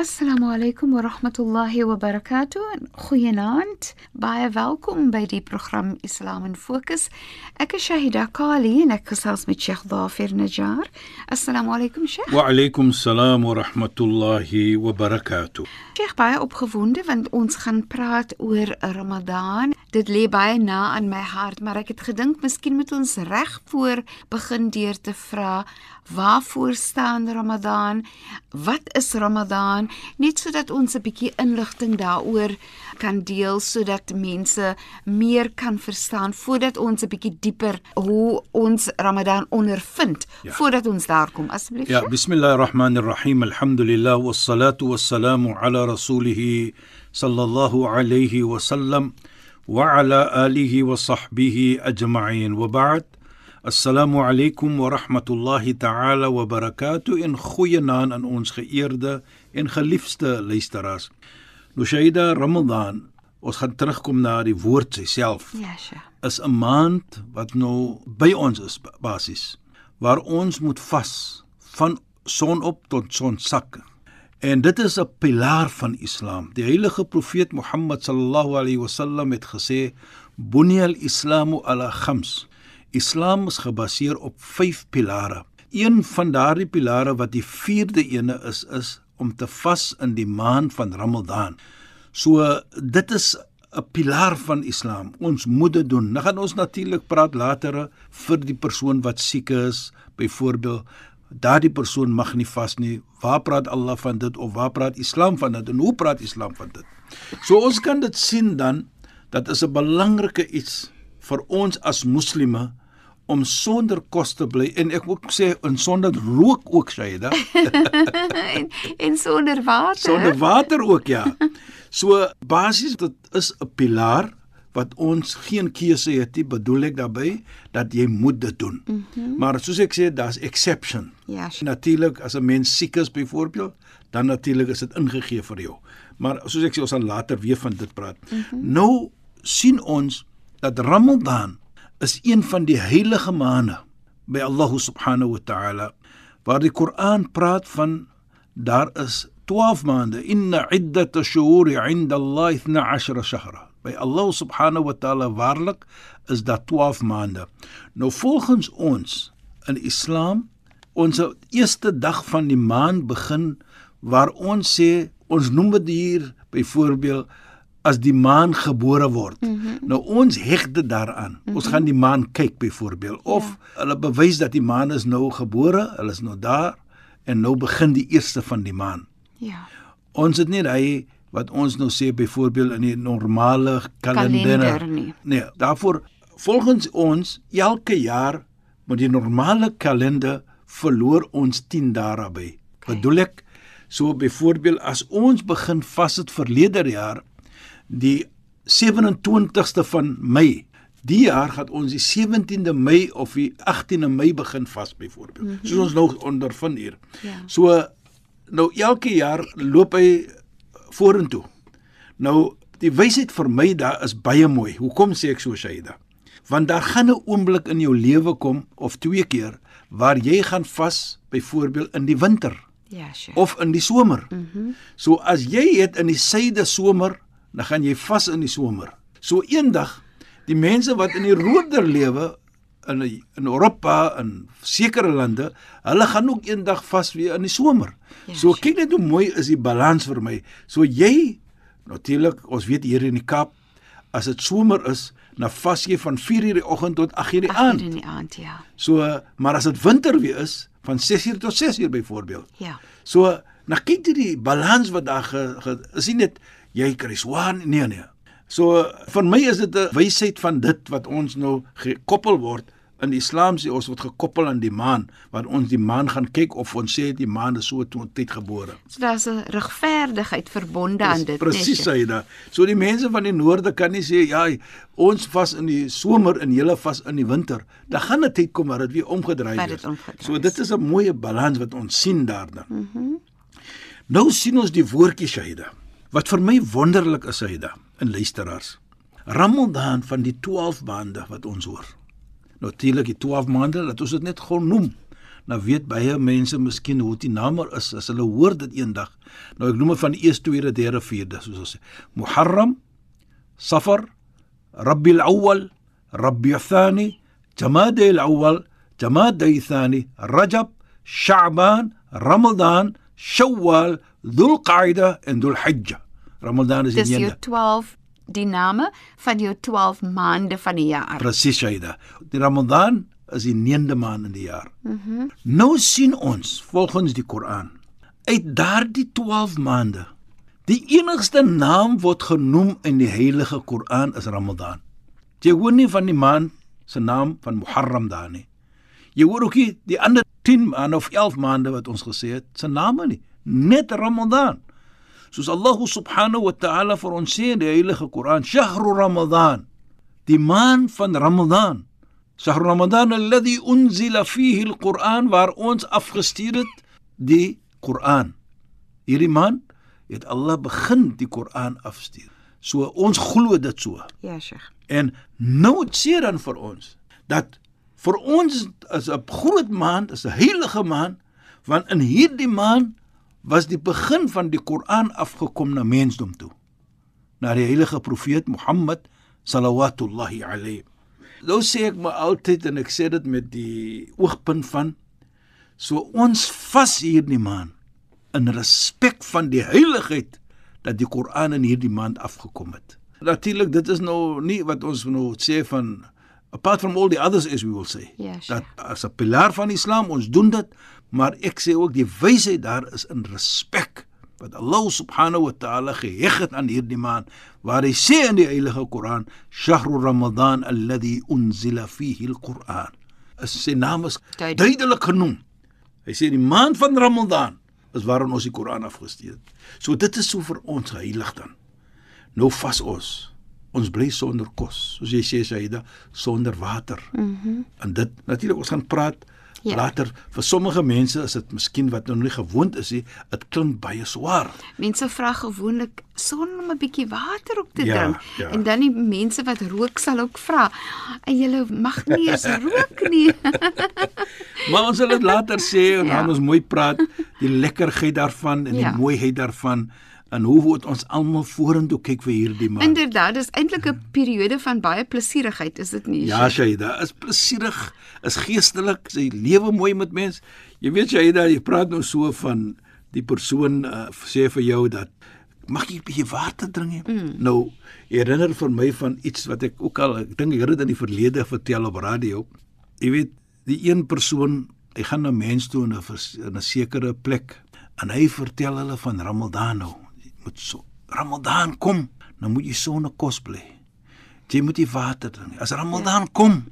Assalamu alaykum wa rahmatullahi wa barakatuh. Goeienaand. Baie welkom by die program Islam in Fokus. Ek is Shahida Kali en ek gesels met Sheikh Dafir Najjar. Assalamu alaykum Sheikh. Wa alaykum salaam wa rahmatullahi wa barakatuh. Sheikh baie opgewonde want ons gaan praat oor Ramadan. Dit lê baie na aan my hart, maar ek het gedink miskien moet ons reg voor begin deur te vra waarvoor staan Ramadan? Wat is Ramadan? Net sodat ons 'n bietjie inligting daaroor kan deel sodat mense meer kan verstaan voordat ons 'n bietjie dieper hoe ons Ramadan ondervind ja. voordat ons daar kom asseblief. Ja, bismillahirrahmanirrahim. Alhamdulillah wassalatu wassalamu ala rasulih sallallahu alayhi wa sallam wa ala alihi wa sahbihi ajma'in. Wa ba'd. Assalamu alaykum wa rahmatullahi ta'ala wa barakatuh in goeie naam aan ons geëerde en geliefde luisteraars. Nou Shaida Ramadan, ons gaan terugkom na die woord self. Ja, sure. Is 'n maand wat nou by ons is basies waar ons moet vas van son op tot son sak. En dit is 'n pilaar van Islam. Die heilige profeet Mohammed sallallahu alaihi wasallam het gesê: "Bunyal Islamu ala khams." Islam is gebaseer op 5 pilare. Een van daardie pilare wat die 4de ene is, is om te vas in die maand van Ramadan. So dit is 'n pilaar van Islam. Ons moet dit doen. Nou gaan ons natuurlik praat later vir die persoon wat siek is, byvoorbeeld daardie persoon mag nie vas nie. Waar praat Allah van dit of waar praat Islam van dit en hoe praat Islam van dit? So ons kan dit sien dan dat is 'n belangrike iets vir ons as moslime om sonder kos te bly en ek wil sê en sonder rook ook Shaida. en, en sonder water. Sonder water ook ja. So basies dit is 'n pilaar wat ons geen keuse het nie, bedoel ek daarmee dat jy moet dit doen. Mm -hmm. Maar soos ek sê, daar's exception. Ja. Sure. Natuurlik as 'n mens siek is byvoorbeeld, dan natuurlik is dit ingegee vir jou. Maar soos ek sê, ons gaan later weer van dit praat. Mm -hmm. Nou sien ons dat Ramadan is een van die heilige maande by Allah subhanahu wa ta'ala waar die Koran praat van daar is 12 maande inna iddat ash-shuhuri 'inda Allah 12 shahra. By Allah subhanahu wa ta'ala waarlik is daar 12 maande. Nou volgens ons in Islam ons eerste dag van die maand begin waar ons sê ons noem dit hier byvoorbeeld as die maan gebore word. Mm -hmm. Nou ons heg dit daaraan. Mm -hmm. Ons gaan die maan kyk byvoorbeeld of ja. hulle bewys dat die maan is nou gebore, hulle is nou daar en nou begin die eerste van die maan. Ja. Ons het nie hy wat ons nou sê byvoorbeeld in die normale kalender, kalender nie. Nee, daarvoor volgens ons elke jaar met die normale kalender verloor ons 10 dae daarbey. Okay. Bedoel ek so byvoorbeeld as ons begin vas het verlede jaar die 27ste van Mei. Die jaar gaan ons die 17de Mei of die 18de Mei begin vas byvoorbeeld. Mm -hmm. Soos ons nou ondervind hier. Ja. So nou elke jaar loop hy vorentoe. Nou die wysheid vir my daar is baie mooi. Hoekom sê ek so Shaida? Want daar gaan 'n oomblik in jou lewe kom of twee keer waar jy gaan vas byvoorbeeld in die winter. Ja, sure. Of in die somer. Mhm. Mm so as jy het in die suide somer dan gaan jy vas in die somer. So eendag die mense wat in die roerder lewe in in Europa en sekere lande, hulle gaan ook eendag vas weer in die somer. Ja, so kyk net hoe mooi is die balans vir my. So jy natuurlik, ons weet hier in die Kaap as dit somer is, dan vas jy van 4:00 die oggend tot 8:00 die aand. in die aand, ja. So maar as dit winter weer is, van 6:00 tot 6:00 byvoorbeeld. Ja. So, nou kyk jy die balans wat daar ge, ge, is nie net jy kry swaar nee nee. So vir my is dit 'n wysheid van dit wat ons nou gekoppel word in Islam sê ons word gekoppel aan die maan want ons die maan gaan kyk of ons sê die maan is so toe tyd gebore. So daar's 'n regverdigheid verbonde aan dit, Presies sê jy da. So die mense van die noorde kan nie sê ja, ons vas in die somer en julle vas in die winter. Daar gaan 'n tyd kom waar dit weer omgedraai word. dit So dit is 'n mooi balans wat ons sien daar dan. Mhm. Mm nou sien ons die woordjie Shahida. Wat vir my wonderlik is Shahida in luisteraars. Ramadan van die 12 maande wat ons hoor. Natuurlik die 12 maande, laat ons dit net gou noem. Nou weet baie mense miskien hoe die naam er is as hulle hoor dit eendag. Nou ek noem dit van die eerste, tweede, derde, vierde soos ons sê. Muharram, Safar, Rabiul Awwal, Rabiul Thani, Jamada al-Awwal, Jamada al-Thani, Rajab, Sha'ban, Ramadan, Shawwal, Dhul Qa'dah en Dhul Hijjah. Ramadan is die Dis jou neende. 12 die name van jou 12 maande van die jaar. Presies, Shaida. Die Ramadan is die 9de maand in die jaar. Mhm. Mm nou sien ons volgens die Koran uit daardie 12 maande die enigste naam word genoem in die heilige Koran is Ramadan. Jy hoor nie van die maand se naam van Muharram daar nie. Jy hoor ook nie die ander 10 maande of 11 maande wat ons gesê het se name nie, net Ramadan. Soos Allah subhanahu wa ta'ala vir ons sê in die heilige Koran, "Shahru Ramadan." Die maand van Ramadan. Shahr Ramadan alladhi unzila fihi al-Quran waar ons afgestuur het die Koran. Hierdie maand het Allah begin die Koran afstuur. So ons glo dit so. Ja, Sheikh. En nou sê dan vir ons dat vir ons is 'n groot maand, is 'n heilige maand, want in hierdie maand was die begin van die Koran afgekom na mensdom toe. Na die heilige profeet Mohammed sallallahu alayhi. Nou sê ek maar altyd en ek sê dit met die oogpunt van so ons vas hierdie maand in respek van die heiligheid dat die Koran in hierdie maand afgekom het. Natuurlik dit is nou nie wat ons nou sê van apart from all the others as we will say. Ja, dat as 'n pilaar van Islam ons doen dit, maar ek sê ook die wysheid daar is in respek wat Allah subhanahu wa ta'ala geheg het aan hierdie maand waar hy sê in die heilige Koran shahru ramadan alladhi unzila fihi al-Quran. Is sy naam is Duidelik. duidelik genoem. Hy sê die maand van Ramadan is waarin ons die Koran afgestuur het. So dit is so vir ons heilig dan. Nou vas ons ons bly sonder kos soos jy sê Saida sonder water mhm mm en dit natuurlik ons gaan praat Ja. ja. later vir sommige mense is dit miskien wat nou nie gewoond is nie dit klink baie swaar Mense vra gewoonlik sonder om 'n bietjie water op te Ja, drink. ja. En dan die mense wat rook sal ook vra. Jy mag nie eens rook nie. Maar ons sal dit later sê en Ja. dan ons mooi praat die lekkerheid daarvan en die Ja. mooiheid daarvan en hoe word ons almal vorentoe kyk vir hierdie maand. Inderdaad, dis eintlik 'n periode van baie plesierigheid, is dit nie? Ja, Shaida, is plesierig, is geestelik, sy lewe mooi met mens. Jy weet Shaida, jy praat nou so van die persoon uh, sê vir jou dat mag jy 'n bietjie water drink. Mm. Nou herinner vir my van iets wat ek ook al ek dink ek het dit in die verlede vertel op radio. Jy weet, die een persoon, hy gaan na mens toe in 'n 'n sekere plek en hy vertel hulle van Ramadan nou. Moet so Ramadan kom, dan moet jy sonder kos bly. Jy moet die water drink. As Ramadan kom,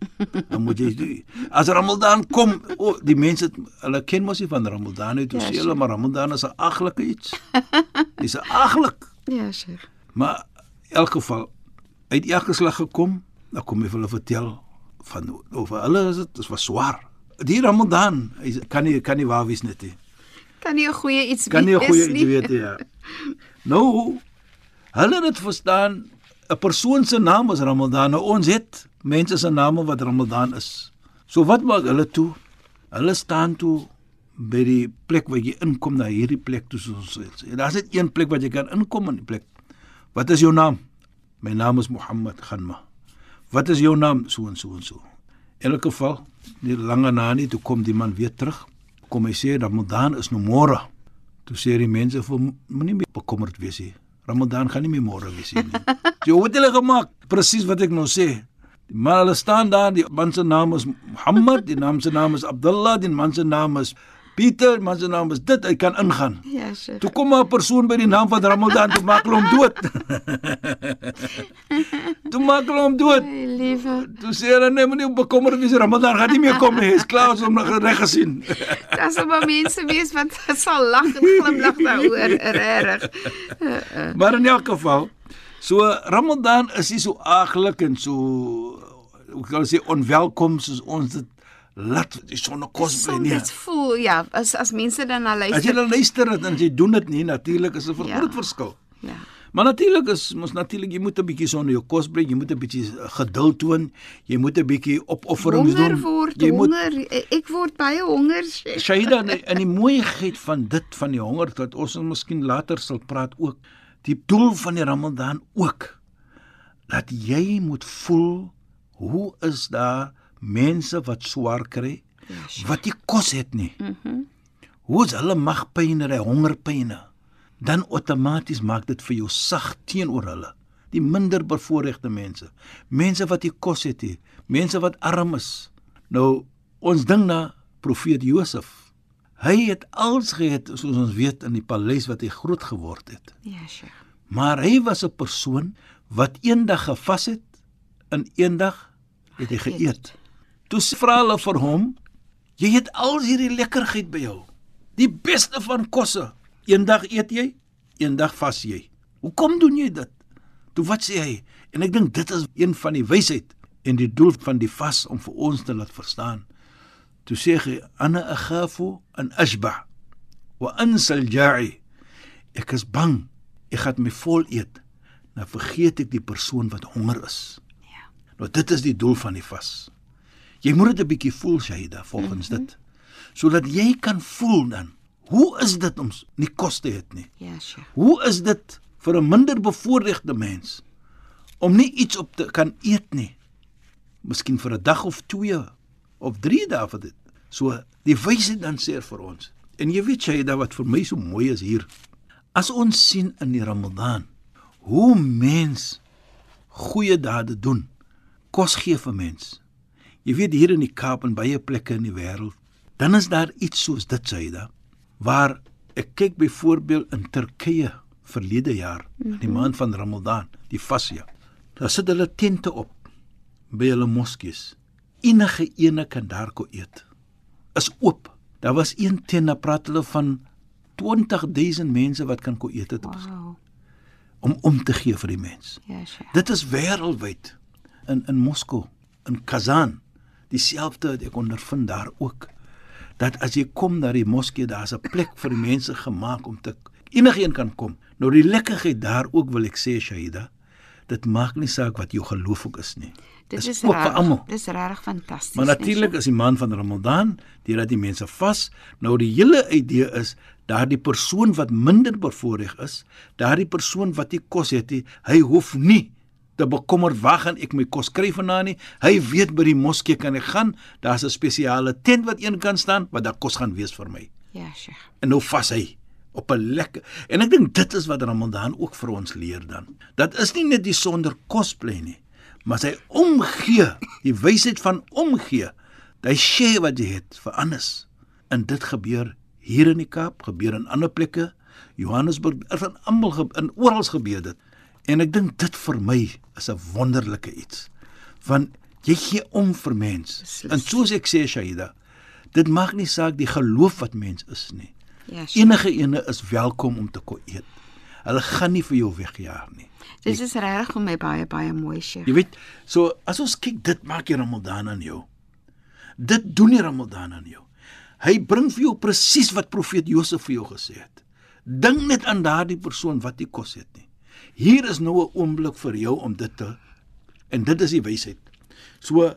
dan moet jy doen. As Ramadan kom, o, oh, die mense hulle ken mos nie van Ramadan nie. Toe Ja, sê hulle maar Ramadan is 'n aglike iets. Dis 'n aglik. Ja, Sheikh. Maar in elk geval uit elke slag gekom, dan kom jy vir hulle vertel van oor hulle is dit dit was swaar. Die Ramadan, hy kan nie kan nie waar wees net nie. Kan nie 'n goeie iets Kan nie 'n wees goeie nie. jy weet ja. Nou hulle het dit verstaan 'n persoon se naam is Ramadan. Nou, ons het mense se name wat Ramadan is. So wat maak hulle toe? Hulle staan toe by die plek waar jy inkom na hierdie plek toe soos ons sê. Daar's net een plek waar jy kan inkom in die plek. Wat is jou naam? My naam is Mohammed Khanma. Wat is jou naam? So en so en so. In elk geval, nie lange na nie toe kom die man weer terug. Kom hy sê Ramadan is nou môre. Toe sê die mense vir moenie meer bekommerd wees nie. Ramadan gaan nie meer môre wees nie. Jy het hulle gemaak presies wat ek nou sê. Die man hulle staan daar, die man se naam is Muhammad, die naam se naam is Abdullah, die man se naam is Pieter, man se naam is dit, hy kan ingaan. Ja, Sheikh. Toe kom maar 'n persoon by die naam van Ramadan, toe maak hulle hom dood. toe maak hulle hom dood. Hey, liewe. Toe sê hulle nee, moenie bekommerd wees, Ramadan gaan nie meer kom nie. Hy's klaar ons hom reg gesien. Daar's maar mense wees wat sal lag en glimlag daaroor, regtig. maar in elk geval, so Ramadan is nie so aaglik en so ek sê onwelkom soos ons dit laat die sonnekos bly nie. Dit voel ja, as as mense dan na As jy luister. dan luister en jy doen dit nie, natuurlik is 'n Ja. groot verskil. Ja. Maar natuurlik is mos natuurlik jy moet 'n bietjie sonder jou kos bly, jy moet 'n bietjie geduld toon, jy moet 'n bietjie opofferings Honger doen. word jy moet honger. Ek word baie honger. Shaida in in die mooiheid van dit van die honger dat ons ons miskien later sal praat ook. Die doel van die Ramadan ook dat jy moet voel hoe is daar mense wat swaar kry wat nie kos het nie. Mhm. Hoe is hulle magpyne, hulle hongerpyne? Dan outomaties maak dit vir jou sag teenoor hulle. Die minder bevoorregte mense, mense wat nie kos het nie, mense wat arm is. Nou ons ding na profeet Josef. Hy het alles gehad soos ons weet in die paleis wat hy groot geword het. Ja, Sheikh. Maar hy was 'n persoon wat eendag gevas het en eendag het hy geëet. Toe vra hulle vir hom, jy het al hierdie lekkerheid by jou. Die beste van kosse. Eendag eet jy, eendag vas jy. Hoekom doen jy dit? Toe wat sê hy? En ek dink dit is een van die wysheid en die doel van die vas om vir ons te laat verstaan. Toe sê hy, "Ana akhafu an ashba wa ansa al-ja'i." Ek is bang ek gaan my vol eet. Nou vergeet ek die persoon wat honger is. Ja. Nou dit is die doel van die vas. Jy moet dit 'n bietjie voel, Shaida, volgens mm -hmm. dit. Sodat jy kan voel dan, hoe is dit om nie kos te hê nie? Ja, Sheikh. Hoe is dit vir 'n minder bevoorregte mens om nie iets op te kan eet nie? Miskien vir 'n dag of 2 of 3 dae vir dit. So die wysheid dan sê vir ons. En jy weet jy dat wat vir my so mooi is hier. As ons sien in die Ramadan hoe mens goeie dade doen, kos gee vir mens. Jy weet hier in die Kaap en baie plekke in die wêreld, dan is daar iets soos dit Saida waar ek kyk byvoorbeeld in Turkye verlede jaar mm -hmm. in die maand van Ramadan, die vasja. Daar sit hulle tente op by hulle moskees. Enige ene kan daar kom eet. Is oop. Daar was een tent, daar praat hulle van 20000 mense wat kan kom eet het Wow. om om te gee vir die mens. Ja, Sheikh. Dit is wêreldwyd in in Moskou, in Kazan. Dieselfde het ek ondervind daar ook. Dat as jy kom na die moskee, daar's 'n plek vir die mense gemaak om te enigeen kan kom. Nou die lekkerheid daar ook wil ek sê Shaida, dit maak nie saak wat jou geloof ook is nie. Dit Dis is oop vir regtig- almal. Dis regtig fantasties. Maar natuurlik is die maand van Ramadan, deurdat die mense vas, nou die hele idee is daardie persoon wat minder bevoordeel is, daardie persoon wat nie kos het nie, hy hoef nie te bekommer waar gaan ek my kos kry vanaand nie. Hy weet by die moskee kan ek gaan, daar's 'n spesiale tent wat een kan staan wat daar kos gaan wees vir my. Ja, Sheikh. En nou vas hy op 'n lekker en ek dink dit is wat Ramadan ook vir ons leer dan. Dat is nie net die sonder kos bly nie, maar sy omgee, die wysheid van omgee. Hy share wat jy het vir anders. En dit gebeur hier in die Kaap, gebeur in ander plekke, Johannesburg, in almal ge- in oral gebeur dit. En ek dink dit vir my is 'n wonderlike iets. Want jy gee om vir mens. Beslis. En soos ek sê Shaida, dit maak nie saak die geloof wat mens is nie. Ja, Sheikh. Enige ene is welkom om te kom eet. Hulle gaan nie vir jou wegjaag nie. Dit is regtig vir my baie baie mooi, Sheikh. Jy weet, so as ons kyk, dit maak die Ramadan aan jou. Dit doen die Ramadan aan jou. Hy bring vir jou presies wat profeet Josef vir jou gesê het. Dink net aan daardie persoon wat nie kos het nie. Hier is nou 'n oomblik vir jou om dit te en dit is die wysheid. So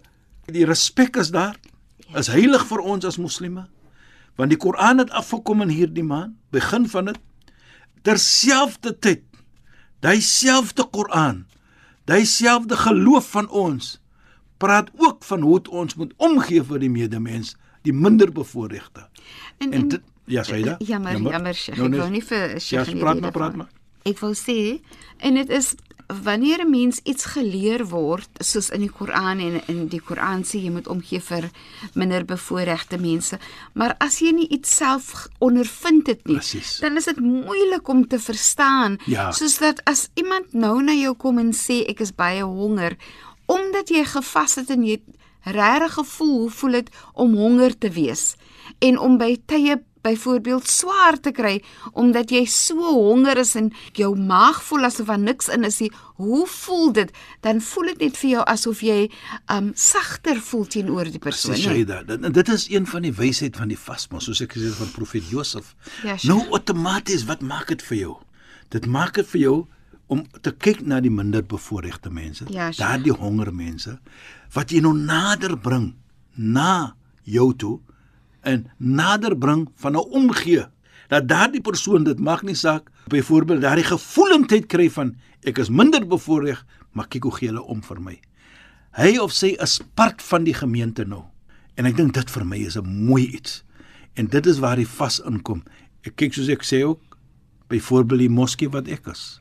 die respek is daar. Is heilig vir ons as moslimme. Want die Koran het afgekom in hierdie maand, begin van dit terselfdertyd daai selfde Koran, daai selfde geloof van ons praat ook van hoe ons moet omgee vir die medemens, die minder bevoorregte. En, En dit ja, sê jy? Jammer, jammer, Sheikh. Nou, Ek nee. wou nie vir Ja, Sheikh in die praat rede maar, praat val. maar. Ek wil sê en dit is wanneer 'n mens iets geleer word, soos in die Koran en in die Koran sê jy moet omgee vir minder bevoorregte mense, maar as jy nie iets self ondervind het nie, Presies. dan is dit moeilik om te verstaan. Ja. Soos dat as iemand nou na jou kom en sê ek is baie honger, omdat jy gevas het en jy regtig gevoel hoe voel dit om honger te wees en om by tye byvoorbeeld swaar te kry omdat jy so honger is en jou maag voel asof daar niks in is nie. Hoe voel dit? Dan voel dit net vir jou asof jy um sagter voel teenoor die persoon. Jy dit. Is een van die wysheid van die vasma, soos ek gesê het van profeet Josef. Ja, sure. nou outomaties, wat maak dit vir jou? Dit maak dit vir jou om te kyk na die minder bevoorregte mense, Ja, sure. daardie honger mense wat jy nou nader bring na jou toe en nader bring van 'n omgee. Dat daardie persoon dit maak nie saak byvoorbeeld daardie gevoelendheid kry van ek is minder bevoorreg maar kyk hoe gee hulle om vir my. Hy of sy is part van die gemeente nou. En ek dink dit vir my is 'n mooi iets. En dit is waar die vas inkom. Ek kyk soos ek sê ook byvoorbeeld die moskee wat ek is.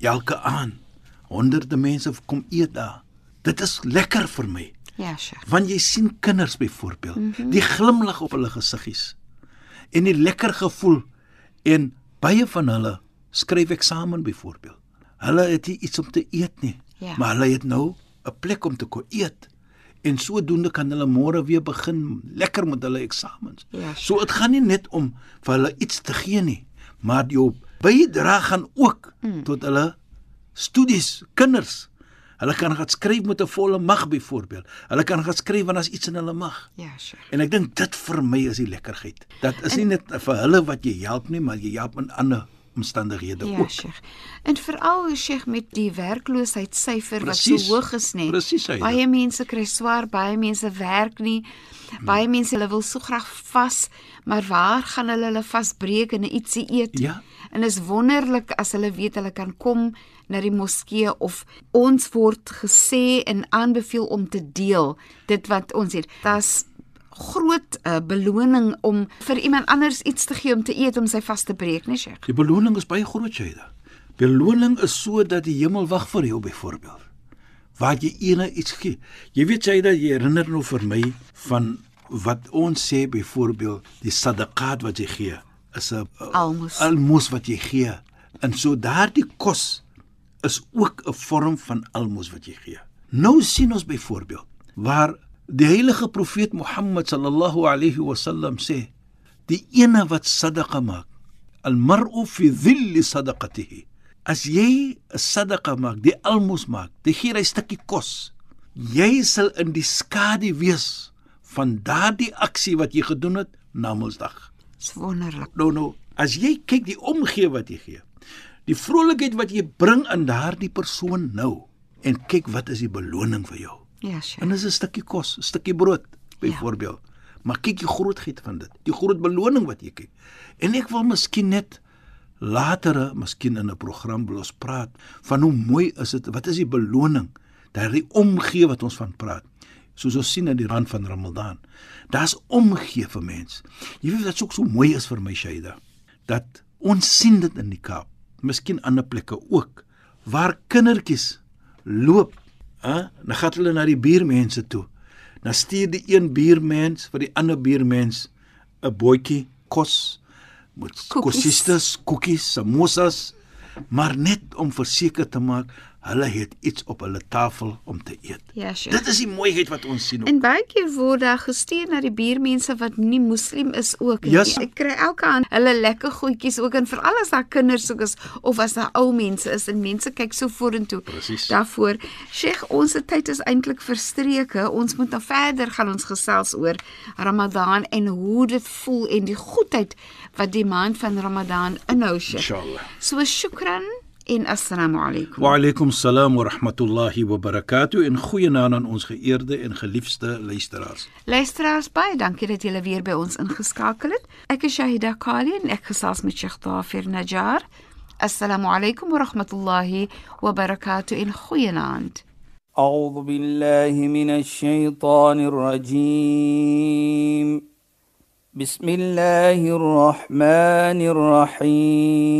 Elke aand honderde mense kom eet daar. Dit is lekker vir my Ja, Sheikh. want jy sien kinders byvoorbeeld mm -hmm. die glimlag op hulle gesiggies en die lekker gevoel en baie van hulle skryf eksamen byvoorbeeld hulle het nie iets om te eet nie Ja. maar hulle het nou 'n plek om te kon eet en sodoende kan hulle môre weer begin lekker met hulle eksamens Ja, so dit gaan nie net om vir hulle iets te gee nie maar jou bydra gaan ook mm. tot hulle studies kinders Hulle kan gaan skryf met 'n volle mag byvoorbeeld. Hulle kan gaan skryf wanneer as iets in hulle mag. Ja, Sheikh. En ek dink dit vir my is die lekkerheid. Dat is nie net vir hulle wat jy help nie, maar jy help in ander omstandighede Ja, ook. Sheikh. En veral Sheikh met die werkloosheidssyfer wat so hoog is nê. Presies. Baie mense kry swaar, baie mense werk nie. Baie mense hulle wil so graag vas, maar waar gaan hulle hulle vasbreek en ietsie eet? Ja. En is wonderlik as hulle weet hulle kan kom na die moskee of ons word gesê en aanbeveel om te deel dit wat ons het. Dit's groot uh, beloning om vir iemand anders iets te gee om te eet om sy vas te breek, nee Sheikh. Die beloning is baie groot, Shaida. Beloning is so dat die hemel wag vir jou byvoorbeeld. Waar jy ene iets gee. Jy weet Shaida, jy herinner nou vir my van wat ons sê byvoorbeeld die sadaqat wat jy gee is 'n Almoes. almoes wat jy gee. En so daardie kos is ook 'n vorm van almoes wat jy gee. Nou sien ons byvoorbeeld waar die heilige profeet Mohammed sallallahu alayhi wasallam sê die ene wat sadaqa maak almar'u fi dhilli sadaqatihi as jy 'n sadaqa maak die almoes maak jy gee 'n stukkie kos jy sal in die skadu wees van daardie aksie wat jy gedoen het na Mondsdag Dis wonderlik. nou nou as jy kyk die omgee wat jy gee die vrolikheid wat jy bring aan daardie persoon nou en kyk wat is die beloning vir jou. Ja, Sheikh. en dis 'n stukkie kos 'n stukkie brood byvoorbeeld. Ja. maar kyk die grootheid van dit die groot beloning wat jy kyk. En ek wil miskien net latere miskien in 'n program wil ons praat van hoe mooi is dit wat is die beloning daardie omgee wat ons van praat. Soos ons sien in die rand van Ramadan daar's omgee vir mens. Jy weet wat ook so mooi is vir my Shaida dat ons sien dit in die Kaap miskien ander plekke ook waar kindertjies loop hè dan gaan hulle na die buurmense toe dan stuur die een buurmens vir die ander buurmens 'n bootjie kos met Koekies. kosistes, koekies, samosas, maar net om verseker te maak hulle het iets op hulle tafel om te eet. Ja, Sheikh. Dit is die mooiheid wat ons sien. Ook. En baie keer word daar gestuur na die buurmense wat nie moslim is ook. Yes. Ek kry elke aand hulle lekker goedjies ook en veral as daar kinders ook is of as daar ou mense is en mense kyk so vorentoe. Presies. Daarvoor, Sheikh, ons tyd is eintlik verstreke. Ons moet nou verder gaan ons gesels oor Ramadan en hoe dit voel en die goedheid wat die maand van Ramadan inhou, Sheikh. Inshallah. So shukran en assalamu alaykum. Wa alaykum salaam wa rahmatullahi wa barakatuh en goeienaand aan ons geëerde en geliefde luisteraars. Luisteraars, baie dankie dat julle weer by ons ingeskakel het. Ek is Shahida Kali en ek gesels met Sheikh Dafir Najjar. Assalamu alaykum wa rahmatullahi wa barakatuh in goeienaand. أعوذ بالله من الشيطان الرجيم بسم الله الرحمن الرحيم